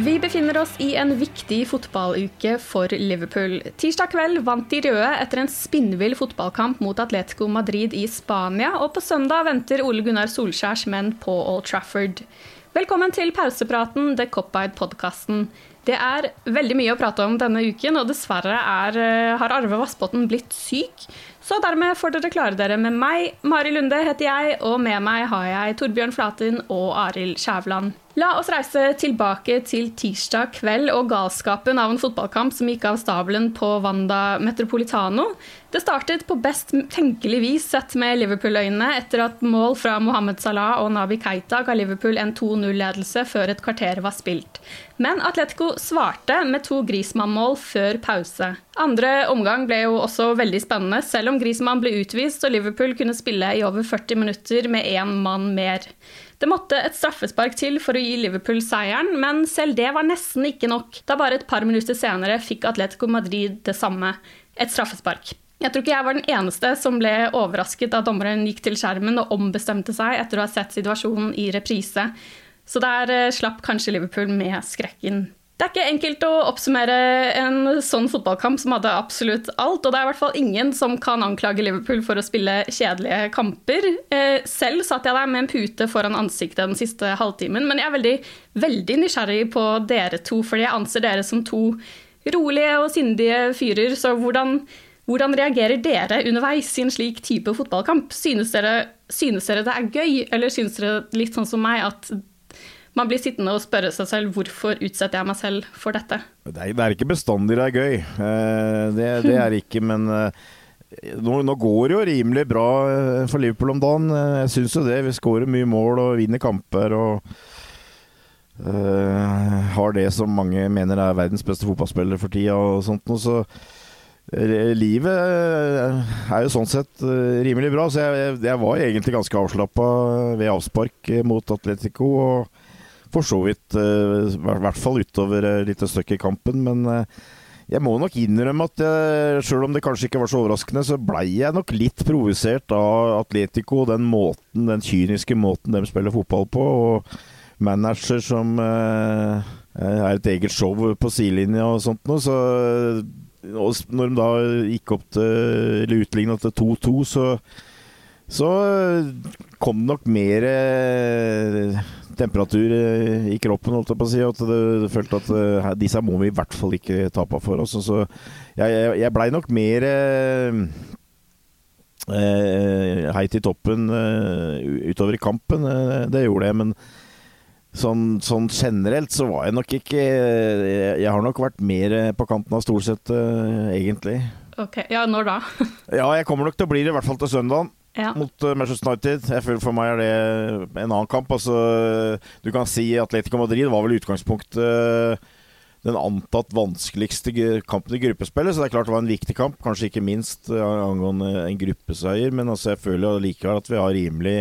Vi befinner oss i en viktig fotballuke for Liverpool. Tirsdag kveld vant de røde etter en spinnvill fotballkamp mot Atletico Madrid i Spania, og på søndag venter Ole Gunnar Solskjærs menn på Old Trafford. Velkommen til pausepraten, The Cop-Eyed-podkasten. Det er veldig mye å prate om denne uken, og dessverre er, har Arve Vassbotn blitt syk. Så dermed får dere klare dere med meg. Mari Lunde heter jeg, og med meg har jeg Torbjørn Flatin og Arild Skjævland. La oss reise tilbake til tirsdag kveld og galskapen av en fotballkamp som gikk av stabelen på Wanda Metropolitano. Det startet på best tenkelig vis sett med Liverpool-øynene etter at mål fra Mohammed Salah og Nabi Keita ga Liverpool en 2-0-ledelse før et kvarter var spilt. Men Atletico svarte med to Grismann-mål før pause. Andre omgang ble jo også veldig spennende, selv om Grismann ble utvist og Liverpool kunne spille i over 40 minutter med én mann mer. Det måtte et straffespark til for å gi Liverpool seieren, men selv det var nesten ikke nok, da bare et par minutter senere fikk Atletico Madrid det samme, et straffespark. Jeg tror ikke jeg var den eneste som ble overrasket da dommeren gikk til skjermen og ombestemte seg etter å ha sett situasjonen i reprise. Så der eh, slapp kanskje Liverpool med skrekken. Det er ikke enkelt å oppsummere en sånn fotballkamp som hadde absolutt alt. Og det er i hvert fall ingen som kan anklage Liverpool for å spille kjedelige kamper. Eh, selv satt jeg der med en pute foran ansiktet den siste halvtimen, men jeg er veldig, veldig nysgjerrig på dere to, fordi jeg anser dere som to rolige og sindige fyrer. Så hvordan, hvordan reagerer dere underveis i en slik type fotballkamp? Synes dere, synes dere det er gøy, eller synes dere litt sånn som meg at man blir sittende og spørre seg selv hvorfor utsetter jeg meg selv for dette? Det er, ikke bestandig det er gøy. Eh, det, det er ikke, men eh, nå, nå, går det jo rimelig bra eh, for Liverpool om dagen. Jeg syns jo det. Vi skårer mye mål og vinner kamper. og uh, har det som mange mener er verdens beste fotballspiller for tida og sånt noe, så Livet er jo sånn sett rimelig bra, så jeg, jeg var egentlig ganske avslappa ved avspark mot Atletico. og for så vidt. Eh, I hvert fall utover et eh, lite stykke i kampen. Men eh, jeg må nok innrømme at jeg, selv om det kanskje ikke var så overraskende, så blei jeg nok litt provosert av Atletico. Den måten, den kyniske måten de spiller fotball på. og Manager som er et eget show på sidelinja og sånt noe. Så når de da gikk opp til Eller utligna til 2-2, så så kom det nok mer temperatur eh, i kroppen, holdt jeg på å si. At du, følte at uh, disse må vi i hvert fall ikke tape for oss. Så jeg, jeg, jeg blei nok mer uh, uh, heit i toppen utover i kampen. det gjorde jeg, men sånn, sånn, generelt så var jeg nok ikke jeg, jeg, har nok vært mer på kanten av Storsett, egentlig. Ok, Ja, når da? Ja, jeg kommer nok til å bli det, i hvert fall til søndagen. Ja. Mot uh, Manchester United. Jeg føler For meg er det en annen kamp. Altså, du kan si Atletico Madrid var vel i utgangspunktet uh, den antatt vanskeligste kampen i gruppespillet, så det er klart det var en viktig kamp. Kanskje ikke minst uh, angående en gruppeseier, men altså, jeg føler likevel at vi har rimelig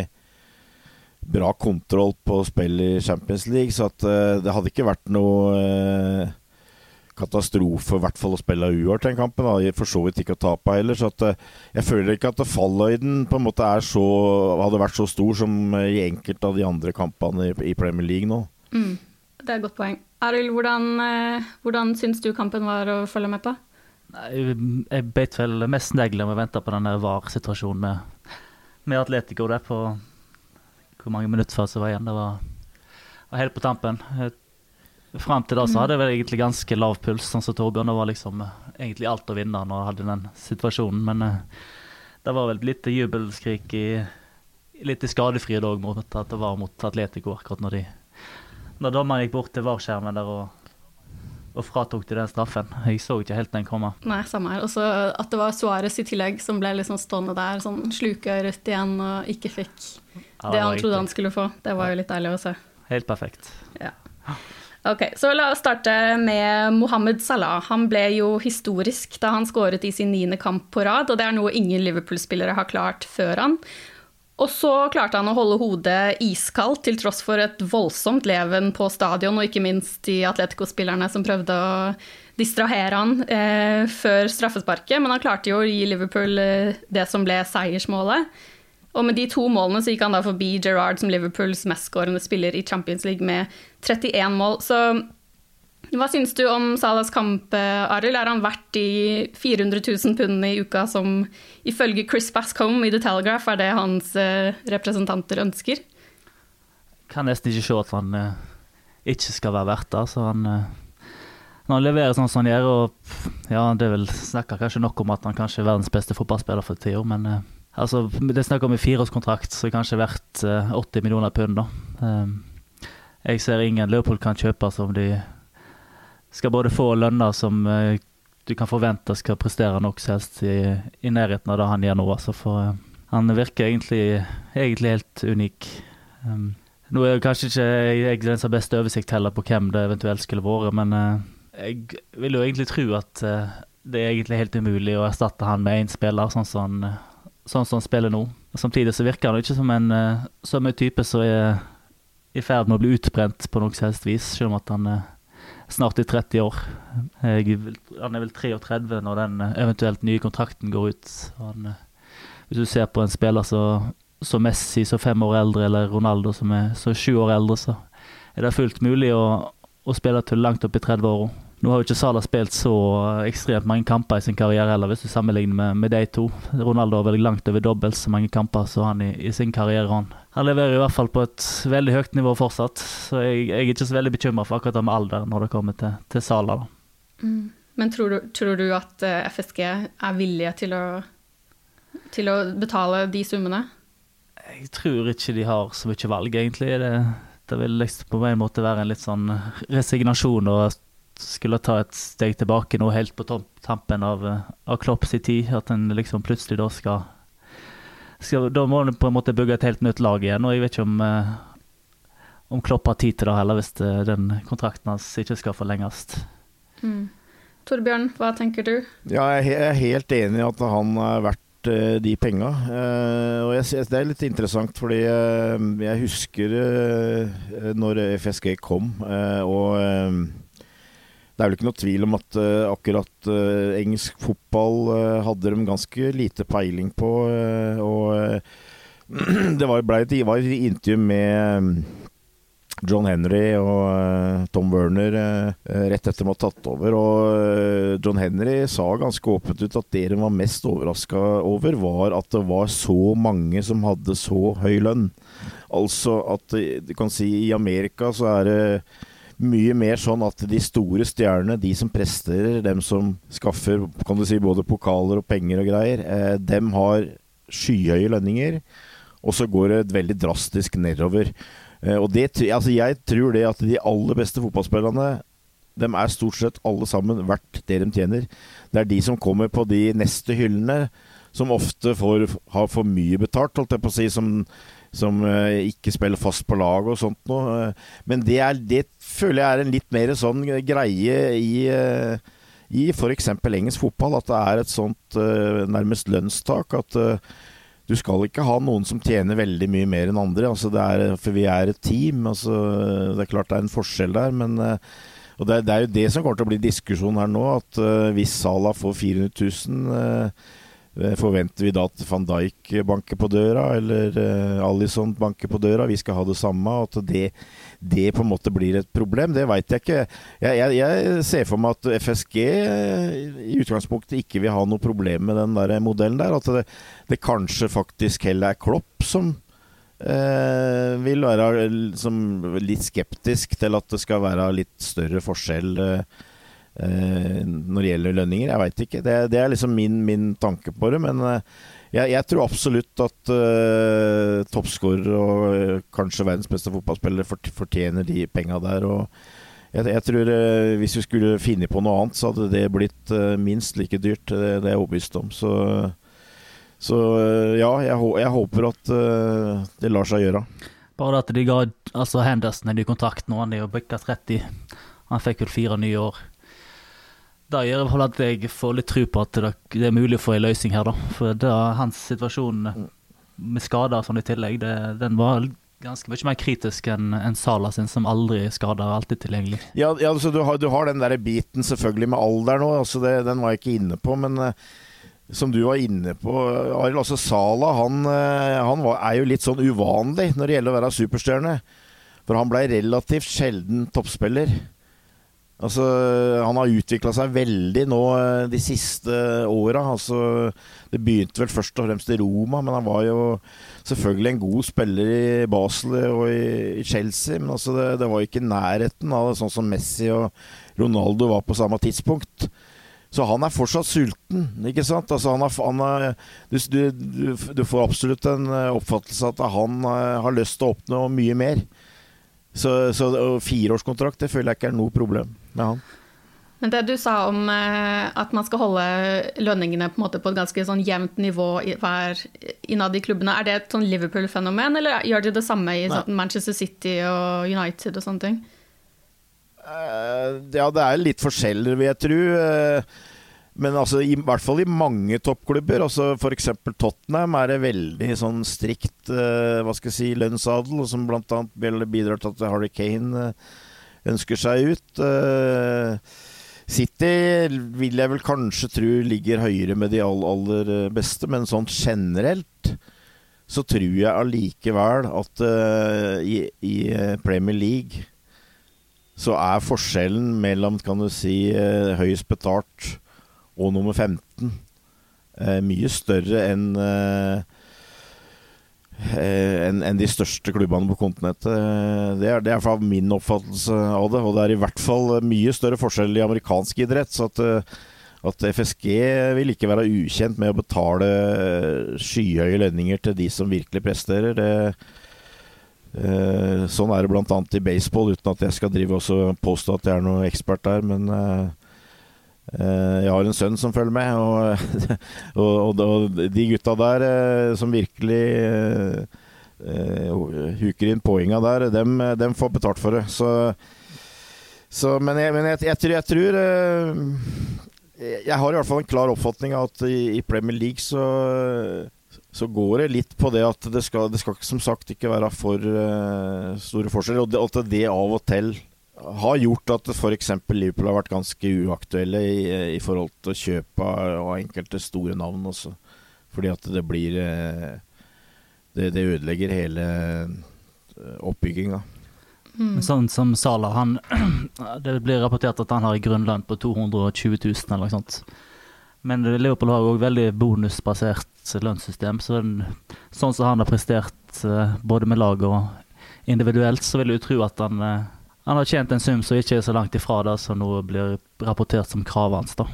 bra kontroll på spill i Champions League, så at det hadde ikke vært noe katastrofe i hvert fall å spille uavgjort den kampen. Da. For så vidt ikke å tape heller. Så at, eh, jeg føler ikke at falløyden på en måte er så, hadde vært så stor som eh, i enkelte av de andre kampene i, Premier League nå. Mm. Det er et godt poeng. Arild, hvordan, eh, hvordan syns du kampen var å følge med på? Jeg beit vel mest negler med å vente på den der VAR-situasjonen med, med Atletico der på hvor mange minutter før som var igjen. Det var, var helt på tampen. Eh, Fram til da så hadde jeg vel egentlig ganske lav puls, sånn som Torbjørn. Det var liksom eh, egentlig alt å vinne når jeg hadde den situasjonen. Men uh, det var vel litt jubelskrik i litt i skadefrie òg mot at det var mot Atletico akkurat når de Når dommeren gikk bort til VAR-skjermen der og, og fratok de den straffen. Jeg så ikke helt den komme. Nei, samme her. Og så at det var Suárez i tillegg som ble liksom stående der, sånn slukøret igjen og ikke fikk Ja, det det han trodde han skulle få. Det var jo litt deilig å se. Helt perfekt. Ja. Ok, så La oss starte med Mohammed Salah. Han ble jo historisk da han skåret i sin niende kamp på rad, og det er noe ingen Liverpool-spillere har klart før han. Og så klarte han å holde hodet iskaldt til tross for et voldsomt leven på stadion, og ikke minst de Atletico-spillerne som prøvde å distrahere han eh, før straffesparket. Men han klarte jo å gi Liverpool eh, det som ble seiersmålet. Og med de to målene så gikk han da forbi Gerrard som Liverpools mestskårende spiller i Champions League med 31 mål. Så hva syns du om Salas kamp, eh, Arild? Er han verdt de 400 000 pundene i uka som ifølge Chris Bascombe i The Telegraph er det hans eh, representanter ønsker? Kan nesten ikke se at han eh, ikke skal være verdt det. Så han, han leverer sånn som han gjør, og ja, det vil snakker kanskje nok om at han kanskje er verdens beste fotballspiller for tida, men altså, det er snakk om en fireårskontrakt som kanskje er verdt eh, 80 millioner pund. da. Eh, jeg ser ingen Leopold kan kjøpe som de skal både få lønner som eh, du kan forvente skal prestere nok som helst i, i nærheten av det han gjør nå. Altså, for eh, han virker egentlig, egentlig helt unik. Um, nå er kanskje ikke jeg, den som har best oversikt heller på hvem det eventuelt skulle vært, men eh, jeg vil jo egentlig tro at eh, det er egentlig helt umulig å erstatte han med én spiller, sånn som han, eh, sånn som han spiller nå. Samtidig så virker han ikke som en, eh, som en type som er i ferd med å bli utbrent på noe som helst vis, selv om at han er snart i 30 år. Vil- han er vel 33 når den eh, eventuelt nye kontrakten går ut. Han, eh, hvis du ser på en spiller som Messi som fem år eldre, eller Ronaldo som er sju år eldre, så er det fullt mulig å, å spille til langt opp i 30-åra. Nå har jo ikke Salah spilt så ekstremt mange kamper i sin karriere heller, hvis du sammenligner med, med de to. Ronaldo har vel langt over dobbelt så mange kamper som han i, i sin karriere. Han. han leverer i hvert fall på et veldig høyt nivå fortsatt, så jeg, jeg er ikke så veldig bekymra for akkurat det med alder når det kommer til, til Salah. Mm. Men tror du, tror du at eh, FSG er villige til å, til å betale de summene? Jeg tror ikke de har så mye valg, egentlig. Det, det vil liksom på en måte være en litt sånn resignasjon å skulle ta et steg tilbake nå helt på tampen av, eh, av Klopps tid. At en liksom plutselig da skal, skal Da må en på en måte bygge et helt nytt lag igjen. Og jeg vet ikke om, eh, om Klopp har tid til det heller, hvis det, den kontrakten hans ikke skal forlenges. Torbjørn, hva tenker du? Ja, jeg er helt enig i at han er verdt eh, de penga. Eh, og jeg, synes det er litt interessant, fordi eh, jeg husker eh, når FSG kom, eh, og eh, det er vel ikke noe tvil om at eh, akkurat eh, engelsk fotball eh, hadde de ganske lite peiling på. og det var, ble et, var et intervju med John Henry og Tom Werner rett etter de hadde tatt over. Og John Henry sa ganske åpent ut at det de var mest overraska over, var at det var så mange som hadde så høy lønn. Altså at du kan si i Amerika så er det mye mer sånn at de store stjernene, de som presterer, dem som skaffer kan du si, både pokaler og penger og greier, eh, dem har skyhøye lønninger. Og så går det veldig drastisk nedover. Eh, og det, altså jeg tror det at de aller beste fotballspillerne de er stort sett alle sammen verdt det de tjener. Det er de som kommer på de neste hyllene, som ofte får, har for mye betalt, holdt jeg på å si, som, som uh, ikke spiller fast på lag og sånt noe. Men det, er, det føler jeg er en litt mer sånn greie i uh, i f.eks. engelsk fotball, at det er et sånt nærmest lønnstak. At du skal ikke ha noen som tjener veldig mye mer enn andre. Altså er, for vi er et team. Altså, det er klart det er en forskjell der, men og det, det, er jo det som kommer til å bli diskusjon her nå. At hvis Salah får 400 000 Eh, forventer vi da at van Dijk banker på døra, eller uh, Alison banker på døra? Vi skal ha det samme. At det, det på en måte blir et problem, det veit jeg ikke. Jeg, jeg, jeg, ser for meg at FSG eh, i utgangspunktet ikke vil ha noe problem med den der modellen der. At det, det kanskje faktisk heller er Klopp som uh, vil være som, litt skeptisk til at det skal være litt større forskjell. Eh, når det gjelder lønninger. Jeg veit ikke. Det, det, er liksom min, min, tanke på det. Men eh, jeg, jeg, tror absolutt at uh, toppskårer og kanskje verdens beste fotballspiller fortjener de penga der. jeg, jeg tror uh, Hvis vi skulle finne på noe annet, så hadde det blitt uh, minst like dyrt. Det, det er jeg overbevist om. Så, så ja, jeg, jeg, håper at det lar seg gjøre. Bare at de ga altså Henderson en ny kontrakt nå, han er jo bikka 30. Han fikk vel fire nye år. Det gjør vel at jeg får litt tro på at det, er mulig å få en løsning her, da. For da, hans situasjon med skader sånn i tillegg, det, den var ganske mye mer kritisk enn en Sala sin, som aldri skader, alltid tilgjengelig. Ja, ja altså, du, har, du, har, den der biten selvfølgelig med alder nå, altså det, den var jeg ikke inne på. Men uh, som du var inne på, Arild, altså Sala han, uh, han var, er jo litt sånn uvanlig når det gjelder å være superstjerne. For han ble relativt sjelden toppspiller. Altså, han har utvikla seg veldig nå eh, de siste åra. Altså, det begynte vel først og fremst i Roma, men han var jo selvfølgelig en god spiller i Basel og i, Chelsea. Men altså, det, det var ikke nærheten av sånn som Messi og Ronaldo var på samme tidspunkt. Så han er fortsatt sulten, ikke sant? Altså, han er, han er, du, du, du, får absolutt en oppfattelse oppfattelse at han eh, har lyst til å oppnå mye mer. Så, så fireårskontrakt det føler jeg ikke er noe problem med han. Men det du sa om eh, at man skal holde lønningene på, på et ganske sånn jevnt nivå hver innad i klubbene, er det et sånn Liverpool-fenomen, eller gjør de det samme i sånn Manchester City og United og sånne ting? Uh, ja, det er litt forskjeller, vil jeg tro. Uh, men altså, i, hvert fall i mange toppklubber, altså f.eks. Tottenham, er det veldig sånn strikt hva skal jeg si, lønnsadel, som bl.a. bidrar til at Harry Kane ønsker seg ut. Uh, City vil jeg vel kanskje tro ligger høyere med de aller, aller beste, men sånn generelt så tror jeg allikevel at i, i Premier League så er forskjellen mellom, kan du si, høyest betalt og nummer 15 eh, mye større enn eh, enn en de største klubbene på kontinentet. Det er, det er fra min oppfattelse av det. Og det er i hvert fall mye større forskjell i amerikansk idrett. Så at, at FSG vil ikke være ukjent med å betale skyhøye lønninger til de som virkelig presterer. Det, eh, sånn er det bl.a. i baseball, uten at jeg skal drive og påstå at jeg er noen ekspert der. Men eh, Eh, jeg har en sønn som følger med, og, og, og de gutta der eh, som virkelig uh, huker inn poenga der, dem, dem, får betalt for det. Så, så men, jeg, men jeg, jeg, tror, jeg, tror Jeg har i hvert fall en klar oppfatning av at i, i Premier League så, så går det litt på det at det skal, det skal som sagt ikke være for store forskjeller. Og at det av og til har gjort at f.eks. Liverpool har vært ganske uaktuelle i, i, forhold til å kjøpe av enkelte store navn også. Fordi at det blir eh, Det, det ødelegger hele eh, oppbygginga. Mm. Sånn som Salah, han Det blir rapportert at han har en grunnlønn på 220 000 eller noe sånt. Men Liverpool har òg veldig bonusbasert lønnssystem. Så den, sånn som han har prestert eh, både med lag og individuelt, så vil jeg tro at han han har tjent en sum som ikke er så langt ifra det som nå blir rapportert som kravet hans. da.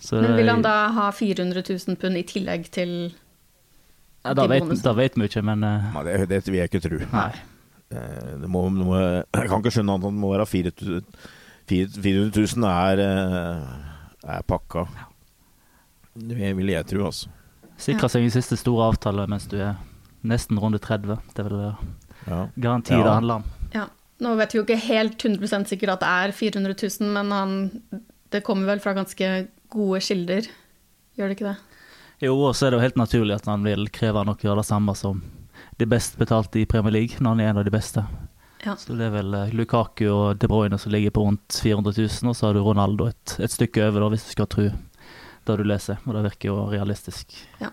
Så, Men vil han da ha 400 000 pund i tillegg til ja, da, vet, da vet vi ikke, men uh, det, det, vil jeg ikke tro. Nei. Eh, det må, det må, jeg kan ikke skjønne at det må være 400 000 er, eh, er pakka. Det vil jeg tro, altså. Sikre seg i siste store avtale mens du er nesten runde 30. Det er vel Ja. garanti Ja. det handler om. Ja. Nå vet vi jo ikke helt 100% sikkert at det er 400 000, men han, det kommer vel fra ganske gode kilder, gjør det ikke det? Jo, og så er det jo helt naturlig at han vil kreve noe gjøre det samme som de best betalte i Premier League, når han er en av de beste. Ja. Så det er vel eh, Lukaku og De Bruyne som ligger på rundt 400 000, og så har du Ronaldo et, et stykke over, da, hvis du skal tro det du leser. Og det virker jo realistisk. Ja.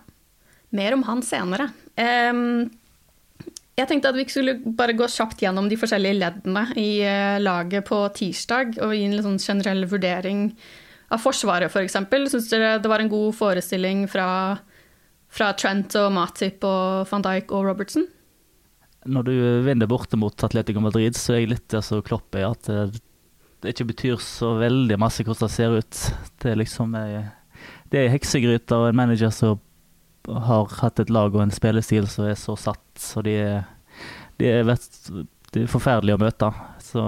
Mer om han senere. Em, jeg tenkte at vi skulle bare gå kjapt gjennom de forskjellige leddene i eh, laget på tirsdag, og gi en sånn generell vurdering av Forsvaret, f.eks. For Syns dere det var en god forestilling fra, fra Trent og Matip og van Dijk og Robertson? Når du vinner borte mot Atletico Madrid, så er jeg litt der som Klopp er, at det, det ikke betyr så veldig masse hvordan det ser ut. Det er liksom det er heksegryter og en manager som har hatt et lag og en spillestil som er så satt, så de er, de er, vet, de er forferdelige å møte. Så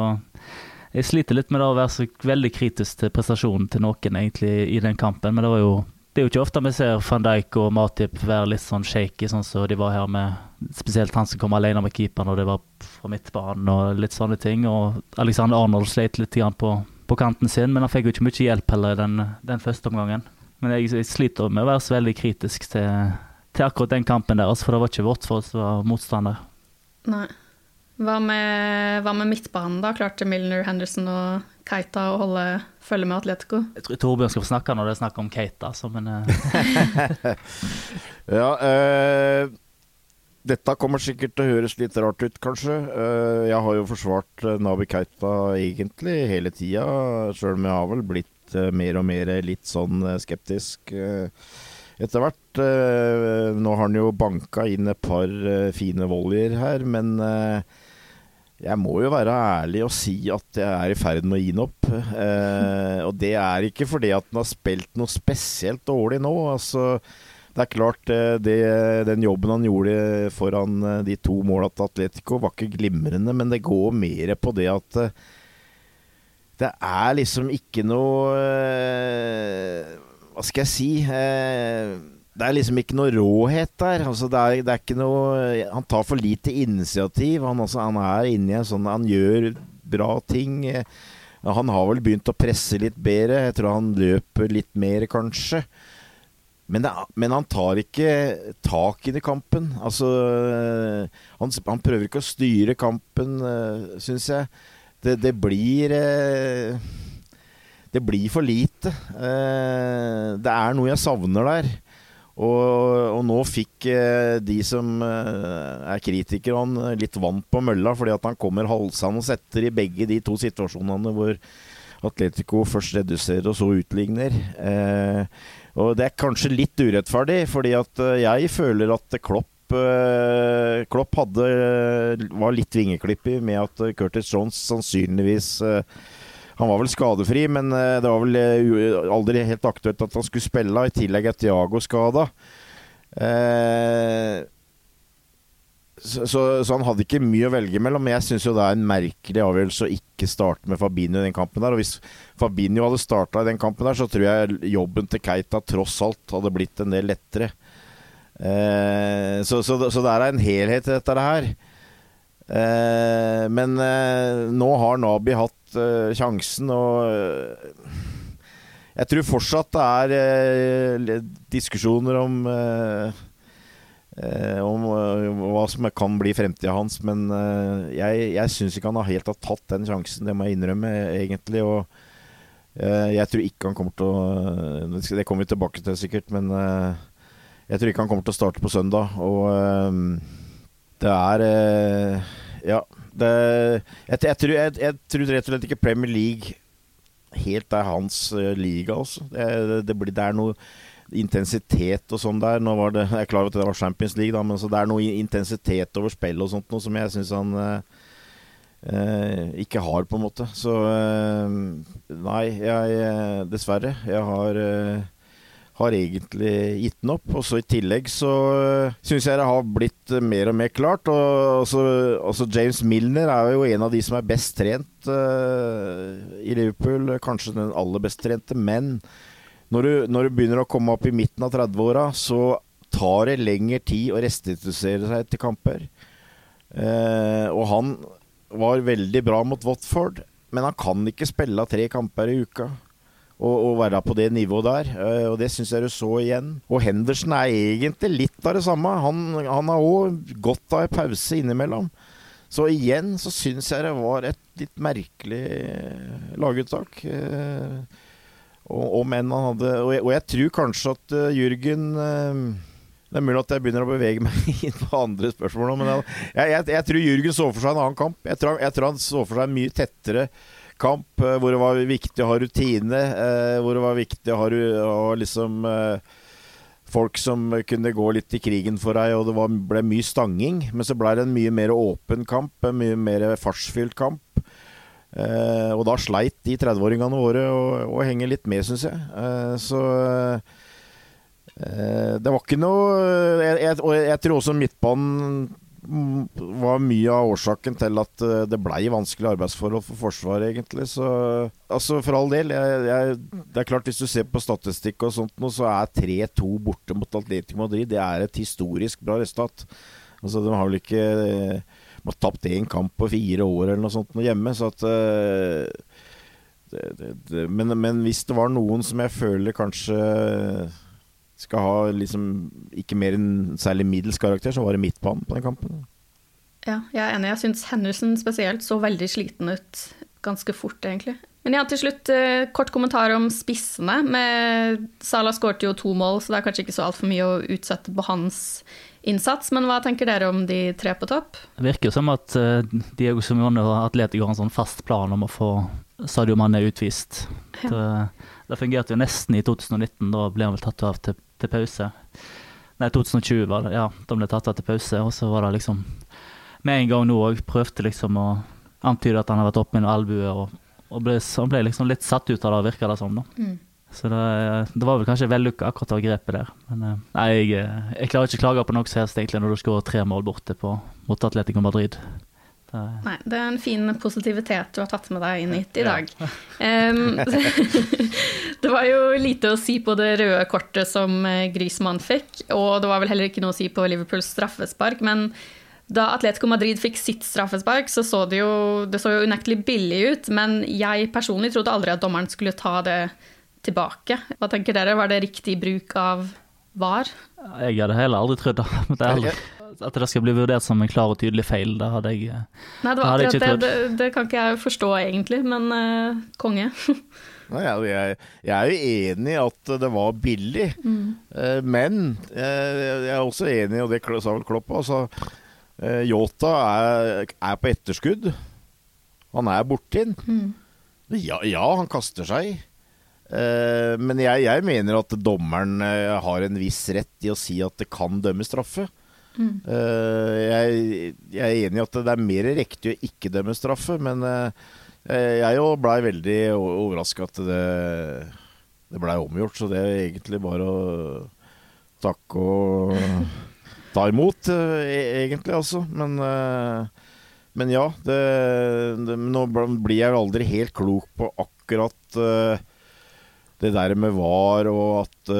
jeg sliter litt med å være så veldig kritisk til prestasjonen til noen egentlig i den kampen, men det var jo det er jo ikke ofte vi ser van Dijk og Matip være litt sånn shaky, sånn som de var her med Spesielt han som kom alene med keeperen, og det var fra midtbanen og litt sånne ting. Og Alexander Arnold sleit litt på, på kanten sin, men han fikk jo ikke mye hjelp heller den, den første omgangen. Men jeg, jeg sliter med å være så veldig kritisk til, til akkurat den kampen deres, for det var ikke vårt for oss å var motstander. Nei. Hva med, hva med midtbanen, da? Klarte Milner, Henderson og Keita å holde følge med Atletico? Jeg tror Torbjørn skal få snakke når det er snakk om Keita, altså, men eh, Ja, eh, dette kommer sikkert til å høres litt rart ut, kanskje. Eh, jeg har jo forsvart eh, Nabi Keita egentlig hele tida, sjøl om jeg har vel blitt eh, mer og mer litt sånn eh, skeptisk eh, etter hvert. Nå har han jo banka inn et par fine volleyer her, men jeg må jo være ærlig og si at jeg er i ferd med å gi den opp. Eh, og det er ikke fordi at han har spilt noe spesielt dårlig nå. Altså, det er klart, det, den jobben han gjorde foran de to måla til Atletico, var ikke glimrende, men det går mer på det at det er liksom ikke noe eh, Hva skal jeg si? Eh, det er liksom ikke noe råhet der. Altså, det, er, det er ikke noe Han tar for lite initiativ. Han, altså, han er inni en sånn Han gjør bra ting. Eh, Han har vel begynt å presse litt bedre. Jeg tror han løper litt mer, kanskje. Men, det, men han tar ikke tak i kampen. Altså han, han prøver ikke å styre kampen, syns jeg. Det, det blir eh, Det blir for lite. Eh, det er noe jeg savner der. Og, og nå fikk eh, de som er kritikere, han litt vann på mølla, fordi at han kommer halsende og setter i begge de to situasjonene hvor Atletico først reduserer og så utligner. Og det er kanskje litt urettferdig, fordi at jeg føler at Klopp Klopp hadde, var litt vingeklippig med at eh, Curtis Jones sannsynligvis eh, Han var vel skadefri, men eh, det var vel eh, aldri helt aktuelt at han skulle spille. I tillegg er Thiago skada. Eh, så, så, så han hadde ikke mye å velge mellom. Men jeg syns jo det er en merkelig avgjørelse å ikke starte med Fabinho i den kampen der. Og hvis Fabinho hadde starta i den kampen der, så tror jeg jobben til Keita tross alt hadde blitt en del lettere. Eh, så, så, så det er en helhet i dette her. Eh, men eh, nå har Nabi hatt eh, sjansen, og eh, jeg tror fortsatt det er diskusjoner om om hva som kan bli fremtida hans. Men jeg, jeg syns ikke han har helt har tatt den sjansen, det må jeg innrømme, egentlig. Og jeg tror ikke han kommer til å Det kommer vi tilbake til sikkert, men jeg tror ikke han kommer til å starte på søndag. Og eh, det er eh, Ja. Det, jeg, jeg, tror, jeg, jeg tror rett og slett ikke Premier League helt er hans eh, liga, altså. Det, det, blir, det er noe intensitet og sånn der. Nå var det, jeg er klar over at det var Champions League, da, men så det er noe intensitet over spillet og sånt noe som jeg syns han eh, ikke har, på en måte. Så eh, nei, jeg Dessverre. Jeg har, eh, har egentlig gitt den opp. Og så I tillegg så uh, syns jeg det har blitt uh, mer og mer klart. Og også, også, James Milner er jo en av de som er best trent uh, i Liverpool. Kanskje den aller best trente. Men når du, når du begynner å komme opp i midten av 30-åra, så tar det lengre tid å restitusere seg til kamper. og han var veldig bra mot Watford, men han kan ikke spille tre kamper i uka å, å være på det nivået der. Uh, og det syns jeg du så igjen. Og Henderson er egentlig litt av det samme. Han, han har òg godt av en pause innimellom. Så igjen så syns jeg det var et litt merkelig eh, laguttak. Uh, og, og, hadde og jeg, og jeg tror kanskje at Jürgen det er mulig at jeg begynner å bevege meg inn på andre spørsmål nå, men jeg, jeg, jeg, tror Jürgen så for seg en annen kamp. Jeg tror, jeg tror han så for seg en mye tettere kamp eh, hvor det var viktig å ha rutine. Eh, hvor det var viktig å ha, liksom eh, folk som kunne gå litt i krigen for deg, og det var, ble mye stanging. Men så ble det en mye mer åpen kamp, en mye mer fartsfylt kamp. Eh, og da sleit de 30-åringene våre å, henge litt med, syns jeg. Eh, så eh, det var ikke noe jeg, jeg, Og jeg tror også midtbanen var mye av årsaken til at eh, det blei vanskelige arbeidsforhold for Forsvaret, egentlig. Så altså, for all del. Jeg, jeg, det er klart, hvis du ser på statistikk og sånt nå, så er 3-2 borte mot Atletico Madrid det er et historisk bra resultat. Altså, de har vel ikke de har tapt én kamp på fire år eller noe sånt noe hjemme, så at uh, det, det, det, men, men hvis det var noen som jeg føler kanskje skal ha liksom ikke mer enn særlig middels karakter, så var det midtbanen på den kampen. Ja, jeg er enig. Jeg syns Hennussen spesielt så veldig sliten ut ganske fort, egentlig. Men ja, til slutt eh, kort kommentar om spissene. Med Salah skåret jo to mål, så det er kanskje ikke så altfor mye å utsette på hans innsats. Men hva tenker dere om de tre på topp? Det virker jo som at uh, Diego Simione og Atletico har en sånn fast plan om å få Sadio Mané utvist. Ja. Det, det, fungerte jo nesten i 2019, da ble han vel tatt av til til pause. Nei, 2020 var det. Ja, da ble tatt av til pause, og så var det liksom Med en gang nå òg prøvde liksom å antyde at han har vært oppe med en albue, og, og ble, han ble liksom litt satt ut av det, virka det som. da. Mm. Så det, det, var vel kanskje vellykka akkurat det grepet der. Men eh, nei, jeg, jeg klarer ikke å klage på noe som helst egentlig når du skårer tre mål borte på, mot Atletico Madrid. Nei, det er en fin positivitet du har tatt med deg inn hit i dag. Ja. det var jo lite å si på det røde kortet som Griezmann Grismann fikk, og det var vel heller ikke noe å si på Liverpools straffespark, men da Atletico Madrid fikk sitt straffespark, så så det jo, det så jo unektelig billig ut, men jeg personlig trodde aldri at dommeren skulle ta det tilbake. Hva tenker dere, var det riktig bruk av VAR? Jeg hadde heller aldri trodd det at det skal bli vurdert som en klar og tydelig feil. Det hadde jeg, Nei, det var akkurat det, det, det, kan ikke jeg forstå egentlig, men uh, konge. Nei, jeg, jeg, er jo enig i at det var billig, mm. uh, men uh, jeg er også enig, og det sa vel Klopp altså, Yota er, er, på etterskudd. Han er borti mm. ja, ja, han kaster seg. men jeg, jeg, mener at dommeren har en viss rett i å si at det kan dømme straffe. Mm. Uh, jeg, jeg, er enig i at det er mer riktig å ikke dømme straffe, men uh, jeg òg blei veldig overraska at det, det blei omgjort. Så det er egentlig bare å takke og ta imot, uh, egentlig, altså. Men, men ja, det, det, nå blir jeg aldri helt klok på akkurat det der med VAR og at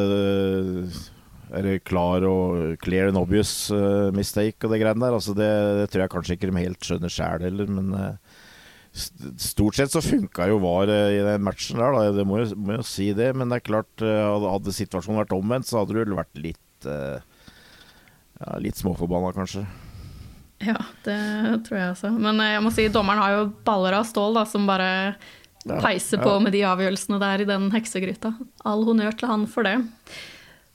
eller klar og clear and obvious uh, mistake og det greiene der. Altså det, det, tror jeg kanskje ikke de helt skjønner sjæl heller, men uh, Stort sett så funka jo VAR uh, i den matchen der, da. Det må jo, må jo, si det. Men det er klart, hadde, situasjonen vært omvendt, så hadde du vel vært litt ja, Litt småforbanna, kanskje. Ja, det tror jeg også. Men jeg må si, dommeren har jo baller av stål, da, som bare peiser på med de avgjørelsene der i den heksegryta. All honnør til han for det.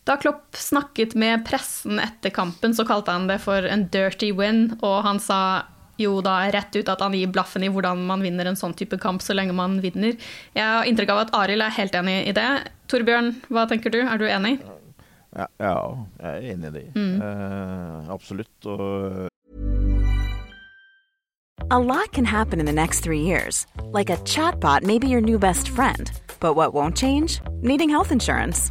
Da Klopp snakket med pressen etter kampen, så kalte han det for en dirty win, og han sa jo da rett ut at han gir blaffen i hvordan man vinner en sånn type kamp så lenge man vinner. Jeg har inntrykk av at Arild er helt enig i det. Torbjørn, hva tenker du? Er du enig? Ja, ja jeg er enig i det. Mm. Uh, absolutt. Og A lot can happen in the next three years. Like a chatbot may be your new best friend. But what won't change? Needing health insurance.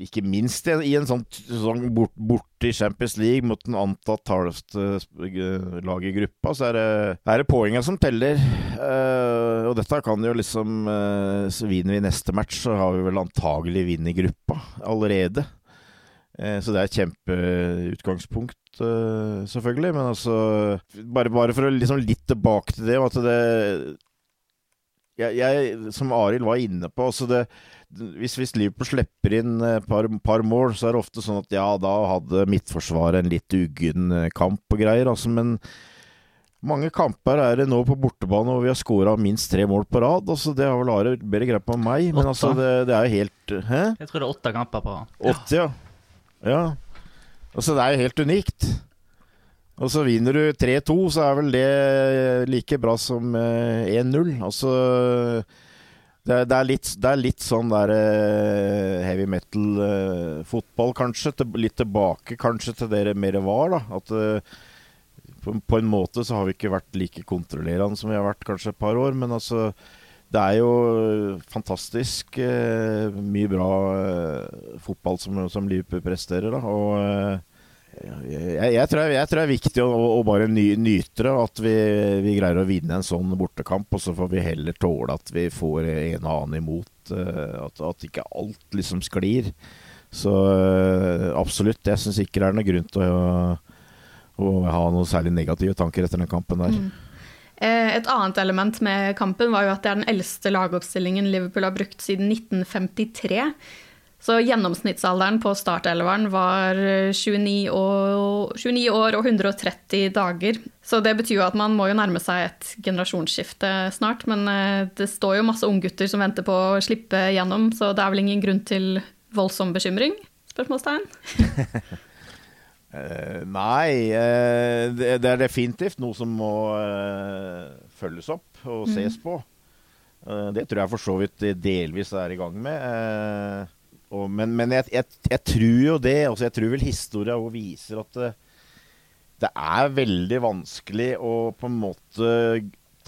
Ikke minst i en sånn sesong bort, borte i Champions League mot den antatt hardeste laget i gruppa, så er det, er det poengene som teller. Uh, og dette kan jo liksom uh, Så vinner vi neste match, så har vi vel antagelig vinn i gruppa allerede. Uh, så det er et kjempeutgangspunkt, selvfølgelig. Men altså Bare, bare for å liksom litt tilbake til det, at det jeg, jeg, som Arild var inne på altså det, hvis, hvis, Liverpool slipper inn et par, par, mål, så er det ofte sånn at ja, da hadde midtforsvaret en litt uggen kamp og greier. Altså, men mange kamper er det nå på bortebane hvor vi har skåra minst tre mål på rad. Altså, det har vel Are bedre greie på meg, men altså, det, det, er jo helt Hæ? Jeg tror det er åtte kamper på rad. Åtte, ja. ja. Altså, det er jo helt unikt. Og så vinner du 3-2, så er vel det like bra som 1-0. Altså det det, er litt, det er, litt, sånn der uh, heavy metal-fotball, uh, kanskje. Til, litt tilbake kanskje til det det mer var. da At uh, på, på, en måte så har vi ikke vært like kontrollerende som vi har vært kanskje et par år. Men altså Det er jo fantastisk mye bra fotball som, som Liverpool presterer. da Og jeg, jeg, tror, jeg, tror, det er viktig å, å bare ny, nyte det. At vi, vi, greier å vinne en sånn bortekamp. Og så får vi heller tåle at vi får en og annen imot. Eh, at, at ikke alt liksom sklir. Så eh, absolutt. Jeg syns ikke det er noen grunn til å, å, ha noen særlig negative tanker etter den kampen der. Mm. Eh, et annet element med kampen var jo at det er den eldste lagoppstillingen Liverpool har brukt siden 1953. Så gjennomsnittsalderen på startelveren var 29, og, 29, år og 130 dager. Så det betyr jo at man må jo nærme seg et generasjonsskifte snart. Men eh, det står jo masse unggutter som venter på å slippe gjennom, så det er vel ingen grunn til voldsom bekymring? Spørsmålstegn. Uh, nei, uh, det, det, er definitivt noe som må uh, følges opp og ses mm. på. det tror jeg for så vidt delvis er i gang med. Og, men, men jeg, jeg, jeg, tror jo det. Altså jeg tror vel historia òg viser at det, det, er veldig vanskelig å på en måte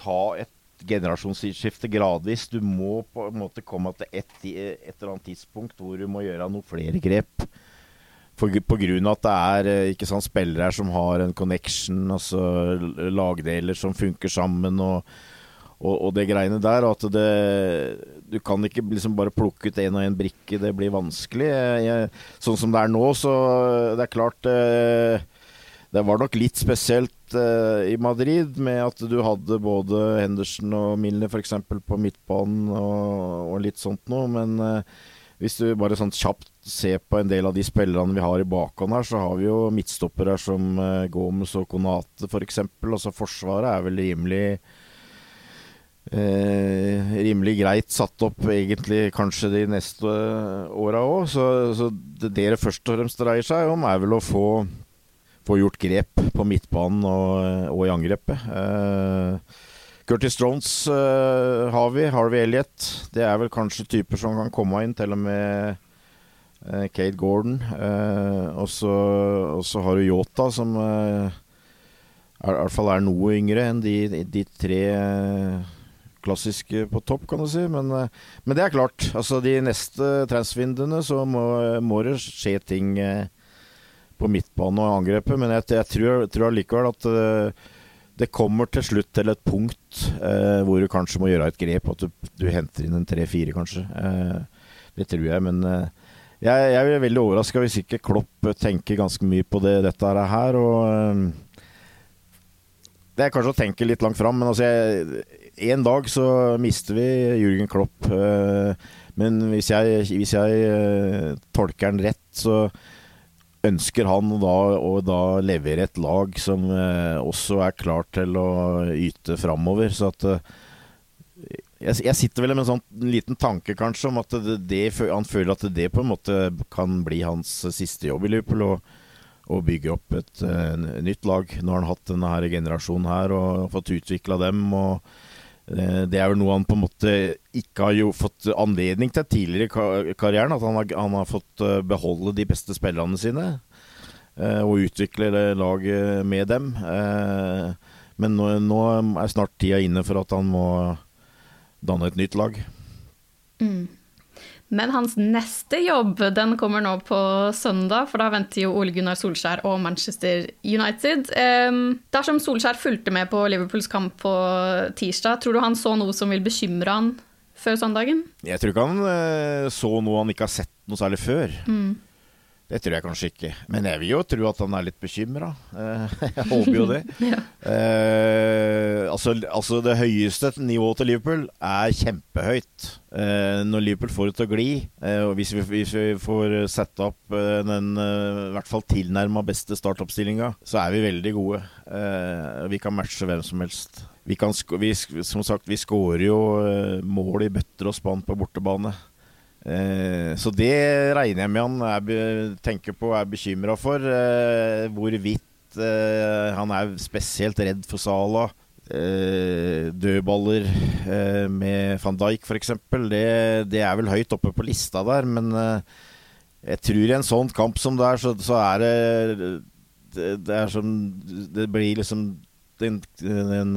ta et generasjonsskifte gradvis. Du må på en måte komme til et, et eller annet tidspunkt hvor du må gjøre noen flere grep. for, på grunn av at det er eh, ikke sant, spillere som har en connection, altså lagdeler som funker sammen og, og, og det greiene der. Og at det Du kan ikke liksom bare plukke ut én og én brikke, det blir vanskelig. Jeg, sånn som det er nå, så det er klart eh, Det var nok litt spesielt eh, i Madrid med at du hadde både Henderson og Milner f.eks. på midtbanen og, og, litt sånt noe, men hvis du bare sånn kjapt ser på en del av de spillerne vi har i bakhånd her, så har vi jo midtstoppere som eh, Gomes og Konate f.eks. Altså Forsvaret er vel rimelig uh, rimelig greit satt opp egentlig kanskje de neste åra òg. Så, så, det dere først og fremst dreier seg om, er vel å få, få gjort grep på midtbanen og, og i angrepet. Eh, Curtis Jones eh, har vi. Harvey Elliot. Det er vel kanskje typer som kan komme inn, til og med uh, Kate Gordon. Uh, og så har du Yota, som er, i hvert fall er noe yngre enn de, de tre klassiske på topp, kan du si. Men, men, det er klart. Altså, de neste transvinduene så må, må, det skje ting på midtbane og angrepet. Men jeg, jeg tror, tror allikevel at det kommer til slutt til et punkt eh, hvor du kanskje må gjøre et grep. At du, du henter inn en tre-fire, kanskje. Eh, det tror jeg, men eh, jeg, jeg, er veldig overraska hvis ikke Klopp tenker ganske mye på det, dette her. Og eh, det er kanskje å tenke litt langt fram, men altså jeg, En dag så mister vi Jürgen Klopp. Eh, men hvis jeg, hvis jeg eh, tolker den rett, så ønsker han da å da levere et lag som eh, også er klart til å yte framover. Så at jeg, sitter vel med en sånn liten tanke kanskje om at det, han føler at det på en måte kan bli hans siste jobb i Liverpool. Og, og bygge opp et uh, nytt lag. Nå har han hatt denne her generasjonen her og fått utvikla dem. og det er vel noe han på en måte ikke har fått anledning til tidligere i karrieren. At han har, han har, fått eh, beholde de beste spillerne sine eh, og utvikle laget med dem. Men nå, nå er snart tida inne for at han må danne et nytt lag. Mm. Men hans neste jobb den kommer nå på søndag, for da venter jo Ole Gunnar Solskjær og Manchester United. Um, dersom Solskjær fulgte med på Liverpools kamp på tirsdag, tror du han så noe som vil bekymre han før søndagen? Jeg tror ikke han uh, så noe han ikke har sett noe særlig før. Mm. Det tror jeg kanskje ikke. Men jeg vil jo tro at han er litt bekymra. Jeg håper jo det. ja. eh, altså, altså, det høyeste nivået til Liverpool er kjempehøyt. Eh, når Liverpool får det til å gli, eh, og hvis vi, hvis vi, får sette opp den i hvert fall tilnærma beste startoppstillinga, så er vi veldig gode. vi kan matche hvem som helst. Vi kan, vi, som sagt, vi skårer jo mål i bøtter og spann på bortebane. Eh, så det regner jeg med han er, tenker på og er bekymra for. Eh, hvorvidt eh, han er spesielt redd for Sala. Dødballer med van Dijk f.eks. Det, det er vel høyt oppe på lista der, men jeg tror i en sånn kamp som det er, så, så er det, det, er som Det blir liksom den, den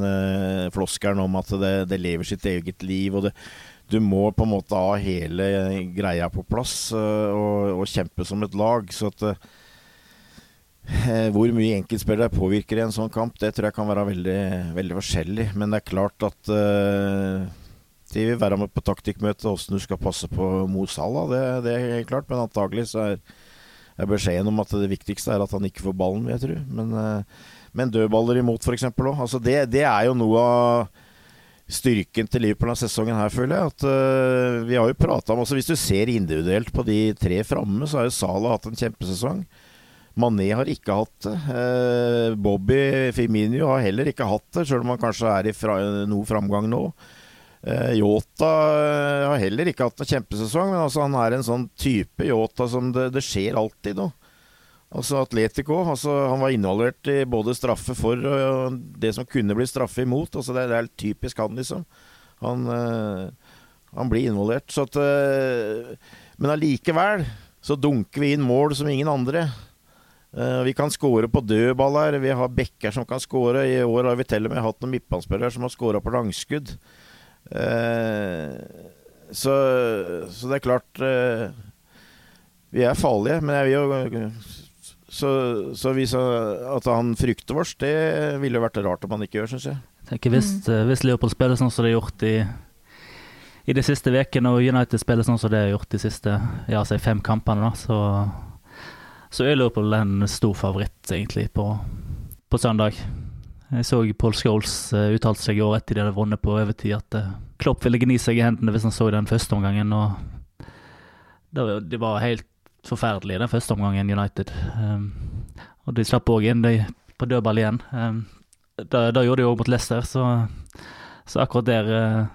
floskelen om at det, det lever sitt eget liv. og det du må på en måte ha hele greia på plass uh, og, og, kjempe som et lag. Så at uh, Hvor mye enkeltspillere påvirker i en sånn kamp, det tror jeg kan være veldig, veldig forskjellig. Men det er klart at uh, de vil være med på taktikkmøte åssen du skal passe på Mo Salah. Det, det, er klart. Men antagelig så er, er beskjeden om at det viktigste er at han ikke får ballen, vil jeg tro. Men, men dødballer imot, f.eks. Altså det, det er jo noe av styrken til Liverpool denne sesongen her, føler jeg. At uh, Vi har jo prata om også, Hvis du ser individuelt på de tre framme, så har jo Salah hatt en kjempesesong. Mané har ikke hatt det. Uh, Bobby Firminio har heller ikke hatt det, sjøl om han kanskje er i fra, noe framgang nå. Uh, Yota har heller ikke hatt en kjempesesong, men altså han er en sånn type Yota som det, det skjer alltid noe. Altså Atletico altså han var involvert i både straffe for og det som kunne bli straffe imot. Altså det, det er typisk han, liksom. Han, øh, han blir involvert. Så at, øh, men allikevel så dunker vi inn mål som ingen andre. Uh, vi kan skåre på dødballer. Vi har bekker som kan skåre. I år har vi til og med hatt noen midtbanespillere som har skåra på langskudd. Uh, så, så, det er klart uh, Vi er farlige, men jeg vil jo Så, så hvis at han frykter oss, det ville jo vært rart om han ikke gjør, syns jeg. tenker hvis, mm. hvis Liverpool spiller sånn som de har gjort i, i de siste ukene, og United spiller sånn som de har gjort de siste ja, si fem kampene, da, så, så er Liverpool en stor favoritt, egentlig, på, på søndag. Jeg så Paul Scholes uh, uttalte seg i år etter de hadde vunnet på overtid, at uh, Klopp ville gni seg i hendene hvis han så den første omgangen. og Det var, det var helt forferdelig den første omgangen United. Um, og de slapp òg inn de på dødball igjen. Um, det, det, gjorde de òg mot Leicester, så, så akkurat der uh,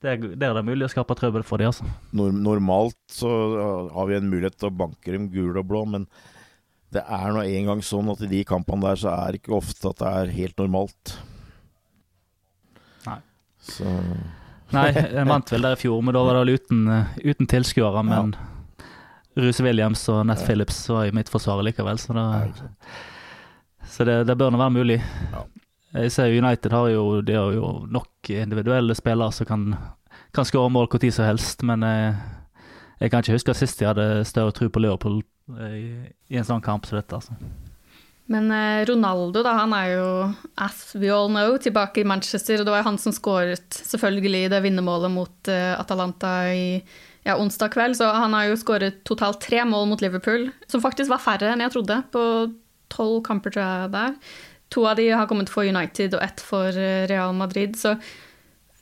der, der er det mulig å skape trøbbel for de, Altså. Normalt så har vi en mulighet til å banke dem gul og blå, men det er nå engang sånn at i de kampene der så er det ikke ofte at det er helt normalt. Nei. Så Nei, en vant vel der i fjor, men da var det vel uten, eh, uten tilskuere. Men ja. Ruse Williams og Nett ja. Phillips var i mitt forsvar likevel, så, det, så det, det bør nå være mulig. Ja. Jeg ser United har jo, de har jo nok individuelle spillere som kan, kan skåre mål når som helst, men jeg, jeg kan ikke huske sist jeg hadde større tro på Liverpool i, i en sånn kamp som dette. altså. Men eh, Ronaldo da, han er jo, as we all know, tilbake i Manchester. og Det var han som skåret selvfølgelig det vinnermålet mot Atalanta i ja, onsdag kveld. Så han har jo skåret totalt tre mål mot Liverpool, som faktisk var færre enn jeg trodde. På tolv kamper, tror jeg der. To av de har kommet for United og ett for eh, Real Madrid. Så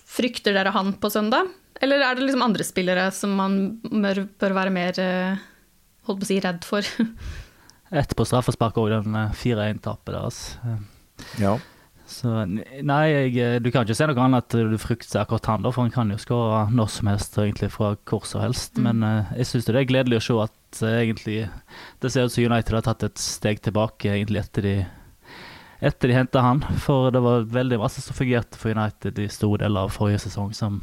frykter dere han på søndag? Eller er det liksom andre spillere som man bør, bør være mer uh, holdt på å si redd for. Ett på straffespark òg, den 4-1-tapet eh, deres. Ja. Så nei, jeg, eh, du kan ikke se noe annet at du frykter akkurat han, da, for han kan jo skåre når som helst, egentlig fra hvor som helst. Mm. Men uh, jeg syns det er gledelig å se at uh, egentlig det ser ut som United har tatt et steg tilbake egentlig etter de etter de henta han. For det var veldig masse som fungerte for United i store deler av forrige sesong, som,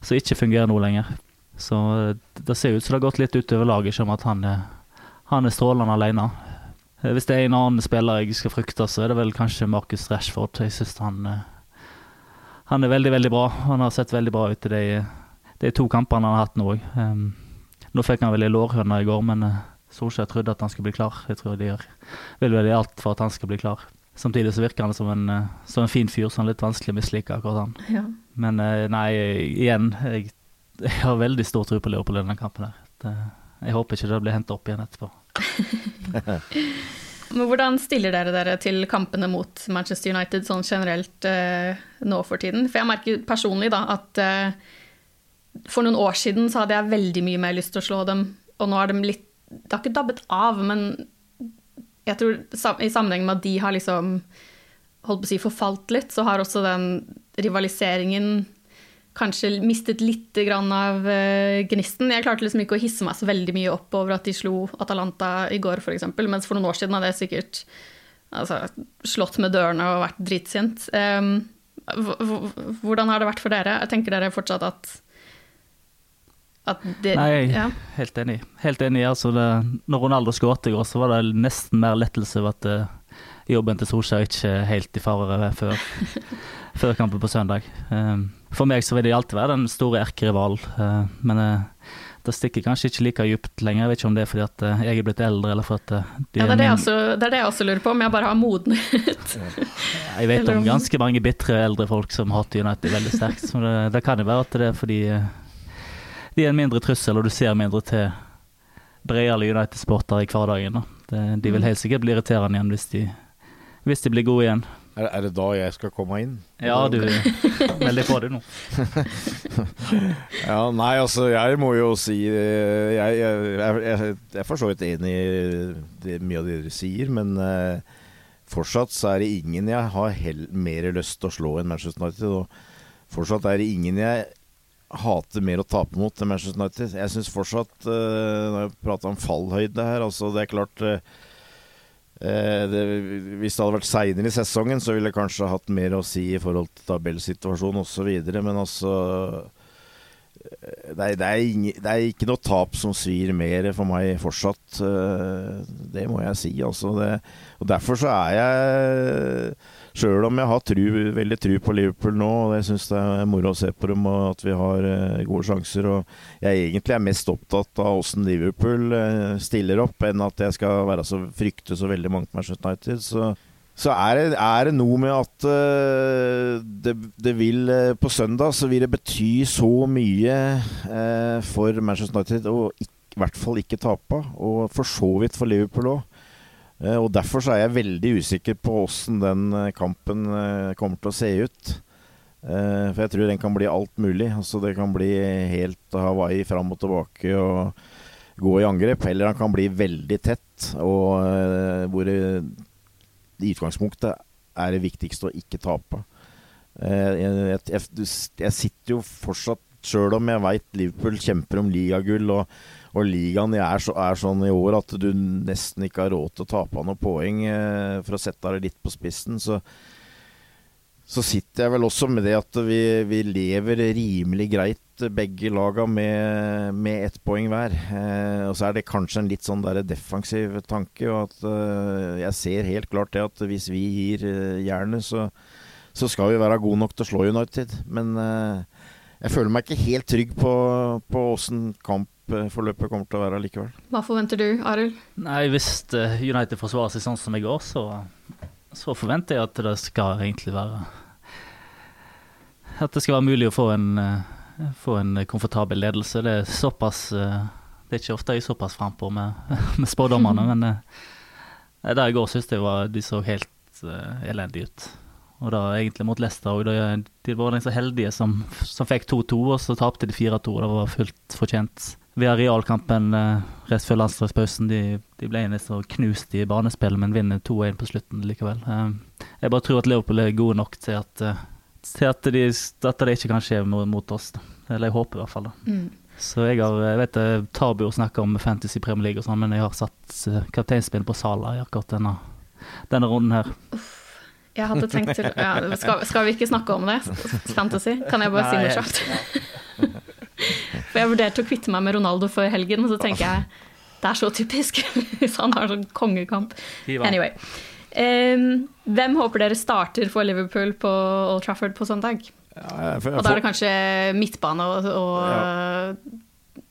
som ikke fungerer nå lenger. Så eh, det ser ut som det har gått litt utover laget, som at han er, han er strålende alene. Eh, hvis det er en annen spiller jeg skal frykte, så er det vel kanskje Marcus Rashford. Jeg syns han, eh, han er veldig, veldig bra. Han har sett veldig bra ut i de, de to kampene han har hatt nå òg. Nå fikk han vel ei lårhøne i går, men Solskjær trodde at han skulle bli klar. Jeg tror de vil vel alt for at han skal bli klar. Samtidig så virker han som en, som en fin fyr, så han er litt vanskelig å mislike akkurat han. Ja. Men nei, igjen, jeg jeg har veldig stor tro på Liverpool i denne kampen. her. Det, jeg håper ikke det blir henta opp igjen etterpå. Men hvordan stiller dere dere til kampene mot Manchester United sånn generelt eh, nå for tiden? For jeg merker personlig da at eh, for noen år siden så hadde jeg veldig mye mer lyst til å slå dem, og nå er de litt Det har ikke dabbet av, men jeg tror i sammenheng med at de har liksom holdt på å si forfalt litt, så har også den rivaliseringen kanskje mistet litt av uh, gnisten. Jeg klarte liksom ikke å hisse meg så veldig mye opp over at de slo Atalanta i går, f.eks., mens for noen år siden hadde jeg sikkert altså, slått med dørene og vært dritsint. Um, hvordan har det vært for dere? Jeg tenker dere fortsatt at det, Nei, er helt enig. Helt enig. Altså det, når Ronaldo skåret i går, så var det nesten mer lettelse over at uh, jobben til Solskjær ikke helt i fare før, før kampen på søndag. Um, for meg så vil de alltid være den store erkerival, uh, men uh, det stikker kanskje ikke like dypt lenger. Jeg vet ikke om det er fordi at uh, jeg er blitt eldre, eller for at de ja, det, er det, også, det, er det jeg også lurer på, om jeg bare har modnet. jeg vet om ganske mange bitre eldre folk som hater United veldig sterkt, så det, det kan jo være at det er fordi de er en mindre trussel, og du ser mindre til bredere United-sportere i hverdagen. Da. de vil mm. helt sikkert bli irriterende igjen hvis de, hvis de blir gode igjen. Er, er, det da jeg skal komme inn? Ja, du på det nå. ja, nei, altså, jeg må jo si eh, Jeg, er for så vidt enig i mye av det dere sier, men uh, fortsatt så er det ingen jeg har hell, mer lyst til å slå enn Manchester United. Og fortsatt er det ingen jeg hater mer å tape mot enn Manchester United. Jeg syns fortsatt, uh, når jeg prater om fallhøyde her, altså det er klart uh, det, hvis det hadde vært seinere i sesongen, så ville jeg kanskje hatt mer å si i forhold til tabellsituasjonen osv. Men altså det er, det, er ingen, det er, ikke noe tap som svir mer for meg fortsatt. Det må jeg si. Altså det, og Derfor så er jeg Sjøl om jeg har tru, veldig tru på Liverpool nå, og jeg syns det er moro å se på dem og at vi har gode sjanser, og jeg egentlig er mest opptatt av åssen Liverpool stiller opp, enn at jeg skal være så frykte så veldig mange Manchester United. Så så er det, er det, noe med at uh, det, det, vil uh, På søndag så vil det bety så mye uh, for Manchester United å i hvert fall ikke tape, og for så vidt for Liverpool òg. og Derfor så er jeg veldig usikker på åssen den kampen kommer til å se ut. for jeg tror den kan bli alt mulig. Altså Det kan bli helt Hawaii fram og tilbake og gå i angrep. Eller han kan bli veldig tett, og hvor i utgangspunktet er det viktigste å ikke tape. Eh, jeg, jeg, jeg sitter jo fortsatt, sjøl om jeg veit Liverpool kjemper om ligagull, og, og ligaen er, så, er, sånn i år at du nesten ikke har råd til å tape av noen poeng, eh, for å sette det litt på spissen. Så, så sitter jeg vel også med det at vi, vi lever rimelig greit begge laga med, med ett poeng hver. Eh, og så er det kanskje en litt sånn der defensiv tanke. Og at eh, jeg ser helt klart det at hvis vi gir eh, jernet, så, så, skal vi være gode nok til å slå United. Men eh, jeg føler meg ikke helt trygg på åssen kampforløpet kommer til å være likevel. Hva forventer du, Arild? Nei, Hvis eh, United forsvarer seg sånn som i går, så, så forventer jeg at det skal egentlig være at det skal være mulig å få en, eh, få en komfortabel ledelse. Det er såpass eh, Det er ikke ofte jeg er såpass frampå med, med spådommerne, men eh, der i går syns jeg var, de så helt elendige ut. Og da egentlig mot Leicester òg. De var de så heldige som, som fikk 2-2, og så tapte de 4-2. Det var fullt fortjent. Via realkampen uh, rett før landslagspausen, de, de ble så knust i banespillet, men vinner 2-1 på slutten likevel. Jeg bare tror at Leopold er gode nok til at til at, de, at det ikke kan skje mot oss. Eller jeg håper i hvert fall det. Mm. Så jeg har jeg vet Tabu snakker om Fantasy Premier League og sånn, men jeg har satt kapteinspill på Sala i akkurat denne, denne runden her. Uff. Jeg hadde tenkt til ja, skal, skal, vi ikke snakke om det? Fantasy? Kan jeg bare si noe kjapt? For jeg vurderte å kvitte meg med Ronaldo før helgen, men så tenker jeg det er så typisk hvis han har sånn kongekamp. Anyway. Hvem håper dere starter for Liverpool på Old Trafford på søndag? Ja, for, og da er det kanskje midtbane og, og ja.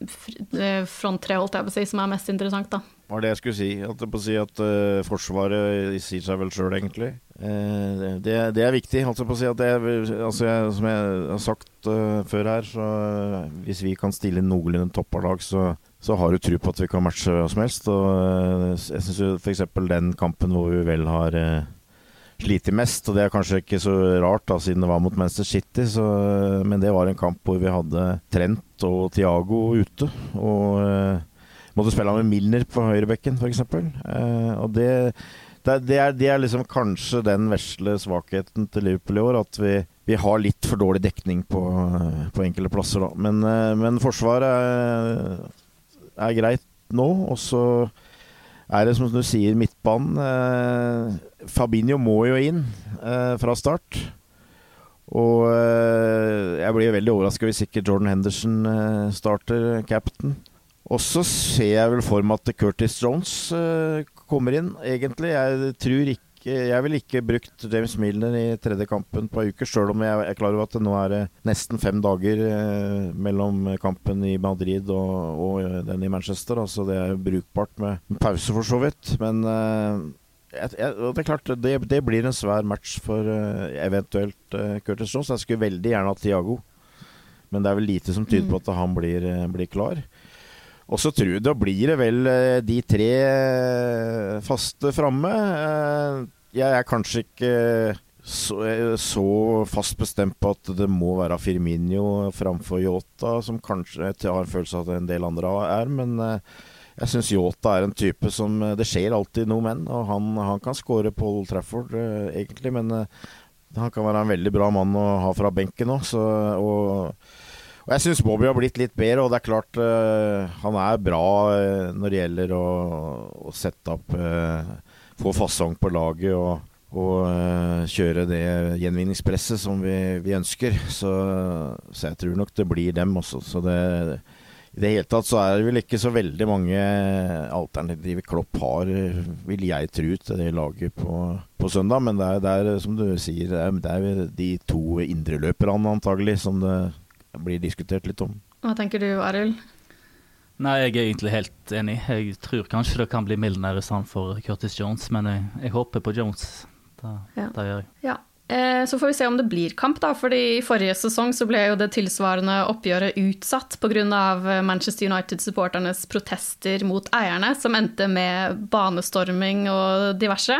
Eh, fronttre, holdt jeg på å si, som er mest interessant, da. Det var det jeg skulle si. At, si at uh, Forsvaret sier seg vel sjøl, egentlig. Uh, det, det, er viktig. Altså på å si at det, altså jeg, Som jeg har sagt uh, før her, så hvis vi kan stille noenlunde toppa lag, så så har du tro på at vi kan matche hva som helst. Og eh, jeg syns f.eks. den kampen hvor vi vel har eh, slitt mest, og det er kanskje ikke så rart da, siden det var mot Manchester City, så, eh, men det var en kamp hvor vi hadde Trent og Tiago ute. Og uh, måtte spille med Milner på høyrebekken, f.eks. Uh, og det, det, det, er, det, er, liksom kanskje den vesle svakheten til Liverpool i år, at vi, vi har litt for dårlig dekning på, på enkelte plasser, da. Men, men Forsvaret er greit nå. Og så er det som du sier, midtbanen. Eh, Fabinho må jo inn eh, fra start. Og eh, jeg blir veldig overraska hvis ikke Jordan Henderson eh, starter captain. Og så ser jeg vel for meg at Curtis Jones eh, kommer inn, egentlig. Jeg tror ikke jeg ville ikke brukt James Milner i tredje kampen på ei uke, sjøl om jeg er klar over at det nå er nesten fem dager eh, mellom kampen i Madrid og, og den i Manchester. Altså det er brukbart med pause, for så vidt. Men jeg, jeg, det er klart, det, det, blir en svær match for eventuelt Curtis Jones. Jeg skulle veldig gjerne hatt Tiago, men det er vel lite som tyder på mm. at han blir, blir klar. Og så tror jeg da blir det vel eh, de tre eh, faste framme. Eh, jeg er kanskje ikke så, så, fast bestemt på at det må være Firminio framfor Yota, som kanskje jeg har en følelse av at en del andre er. Men jeg syns Yota er en type som Det skjer alltid noe med og han, han kan skåre Old Trafford, egentlig. Men han kan være en veldig bra mann å ha fra benken òg. Og og jeg syns Bobby har blitt litt bedre, og det er klart uh, han er bra uh, når det gjelder å, å sette opp uh, Få fasong på laget og, og kjøre det gjenvinningspresset som vi, vi ønsker. Så, så, jeg tror nok det blir dem også. Så det, i det hele tatt så er det vel ikke så veldig mange alternativer Klopp har, vil jeg tro, til det laget på, på søndag. Men det er, det er, som du sier, det er, det er de to indreløperne antagelig som det blir diskutert litt om. Hva tenker du, Arild? Nei, jeg er egentlig helt enig. Jeg tror kanskje det kan bli Milner i stand for Curtis Jones, men jeg, jeg håper på Jones. Det, ja. det gjør jeg. Ja. Eh, så får vi se om det blir kamp, da. fordi i forrige sesong så ble jo det tilsvarende oppgjøret utsatt pga. Manchester United-supporternes protester mot eierne, som endte med banestorming og diverse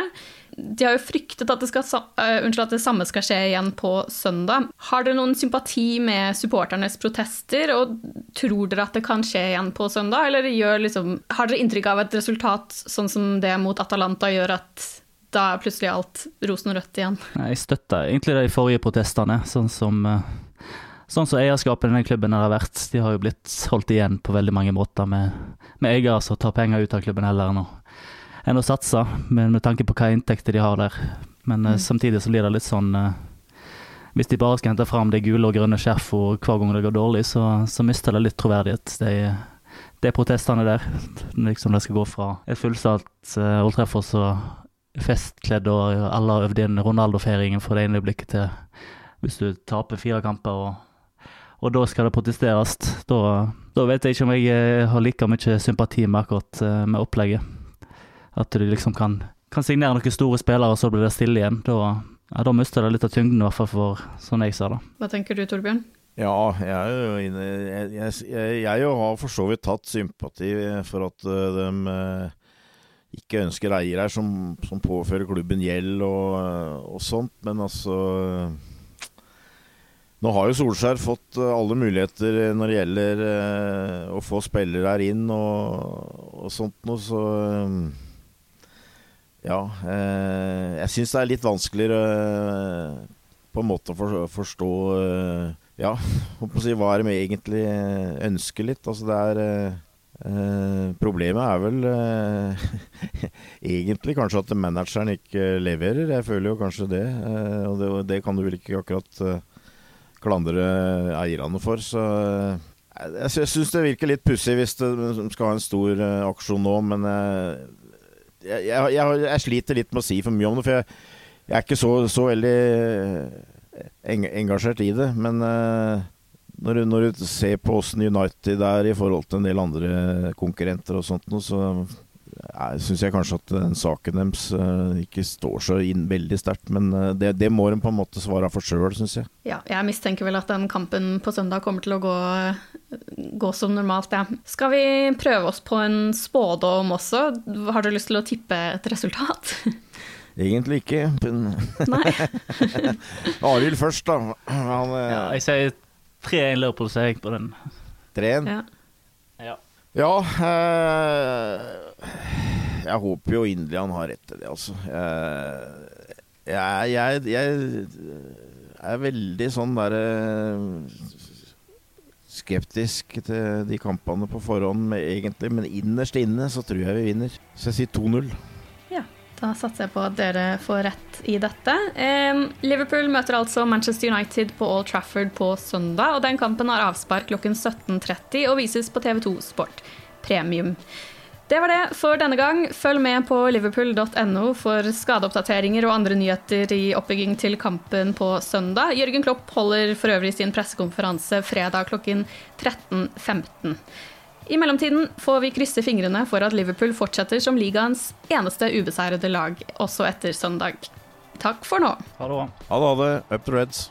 de har jo fryktet at det, skal, uh, unnskyld, at det, samme skal skje igjen på søndag. Har dere noen sympati med supporternes protester, og tror dere at det kan skje igjen på søndag? Eller liksom, har dere inntrykk av et resultat sånn som det mot Atalanta gjør at da er plutselig alt rosenrødt igjen? Jeg støtter egentlig de forrige protestene, sånn som uh sånn som eierskapet i denne klubben har vært. De har jo blitt holdt igjen på veldig mange måter med, med eiere som tar penger ut av klubben heller enn å enn å satse, med, med tanke på hva inntekter de har der. Men mm. samtidig så blir det litt sånn uh, Hvis de bare skal hente fram det gule og grønne skjerfet hver gang det går dårlig, så, så mister det litt troverdighet. Det er, det protestene der. Liksom det skal gå fra et fullsatt uh, Old Trafford så festkledd og alle har øvd inn Ronaldo-feiringen for det ene øyeblikket til hvis du taper fire kamper og og da skal det protesteres. Da, da, vet jeg ikke om jeg har like mye sympati med akkurat med opplegget. At du liksom kan, kan signere noen store spillere, og så blir det stille igjen. Da, ja, da mister det litt av tyngden, i hvert fall for sånn jeg ser det. Hva tenker du, Torbjørn? Ja, jeg, er jo inne, jeg, jeg, jeg, jeg har for så vidt tatt sympati for at uh, de uh, ikke ønsker eiere som, som påfører klubben gjeld og, og, sånt, men altså Nå har jo Solskjær fått alle muligheter når det gjelder å få spillere her inn og, og sånt noe, så ja. Eh, jeg syns det er litt vanskeligere eh, på en måte å for, forstå eh, Ja, si, hva er det vi egentlig ønsker litt? Altså det er eh, Problemet er vel eh, egentlig kanskje at manageren ikke leverer. Jeg føler jo kanskje det. Eh, og det, det, kan du vel ikke akkurat klandre eierne for. Så jeg, jeg syns det virker litt pussig hvis det skal ha en stor aksjon nå, men jeg, jeg, jeg, sliter litt med å si for mye om det, for jeg, jeg er ikke så, så veldig eng, engasjert i det. Men uh, når, når, du ser på åssen United er i forhold til en del andre konkurrenter og sånt, så uh, syns jeg kanskje at den saken deres uh, ikke står så inn veldig sterkt. Men uh, det, det, må de på en måte svare for sjøl, syns jeg. Ja, jeg mistenker vel at den kampen på søndag kommer til å gå gå som normalt, ja. Skal vi prøve oss på en spådom også? Har du lyst til å tippe et resultat? Egentlig ikke. Nei. Arild først, da. Han, eh, ja, jeg sier 3-1 Liverpool, sier jeg på den. 3-1? Ja. Ja. eh, jeg håper jo inderlig han har rett til det, altså. Jeg, jeg, jeg, er veldig sånn derre skeptisk til de kampene på forhånd, egentlig. Men innerst inne så tror jeg vi vinner. Så jeg sier 2-0. Da satser jeg på at dere får rett i dette. Eh, Liverpool møter altså Manchester United på Old Trafford på søndag. Og den kampen har avspark klokken 17.30 og vises på TV2 Sport Premium. Det var det for denne gang. Følg med på liverpool.no for skadeoppdateringer og andre nyheter i oppbygging til kampen på søndag. Jørgen Klopp holder for øvrig sin pressekonferanse fredag klokken 13.15. I mellomtiden får vi krysse fingrene for at Liverpool fortsetter som ligaens eneste ubeseirede lag, også etter søndag. Takk for nå. Ha det. Ha det. Up the Reds.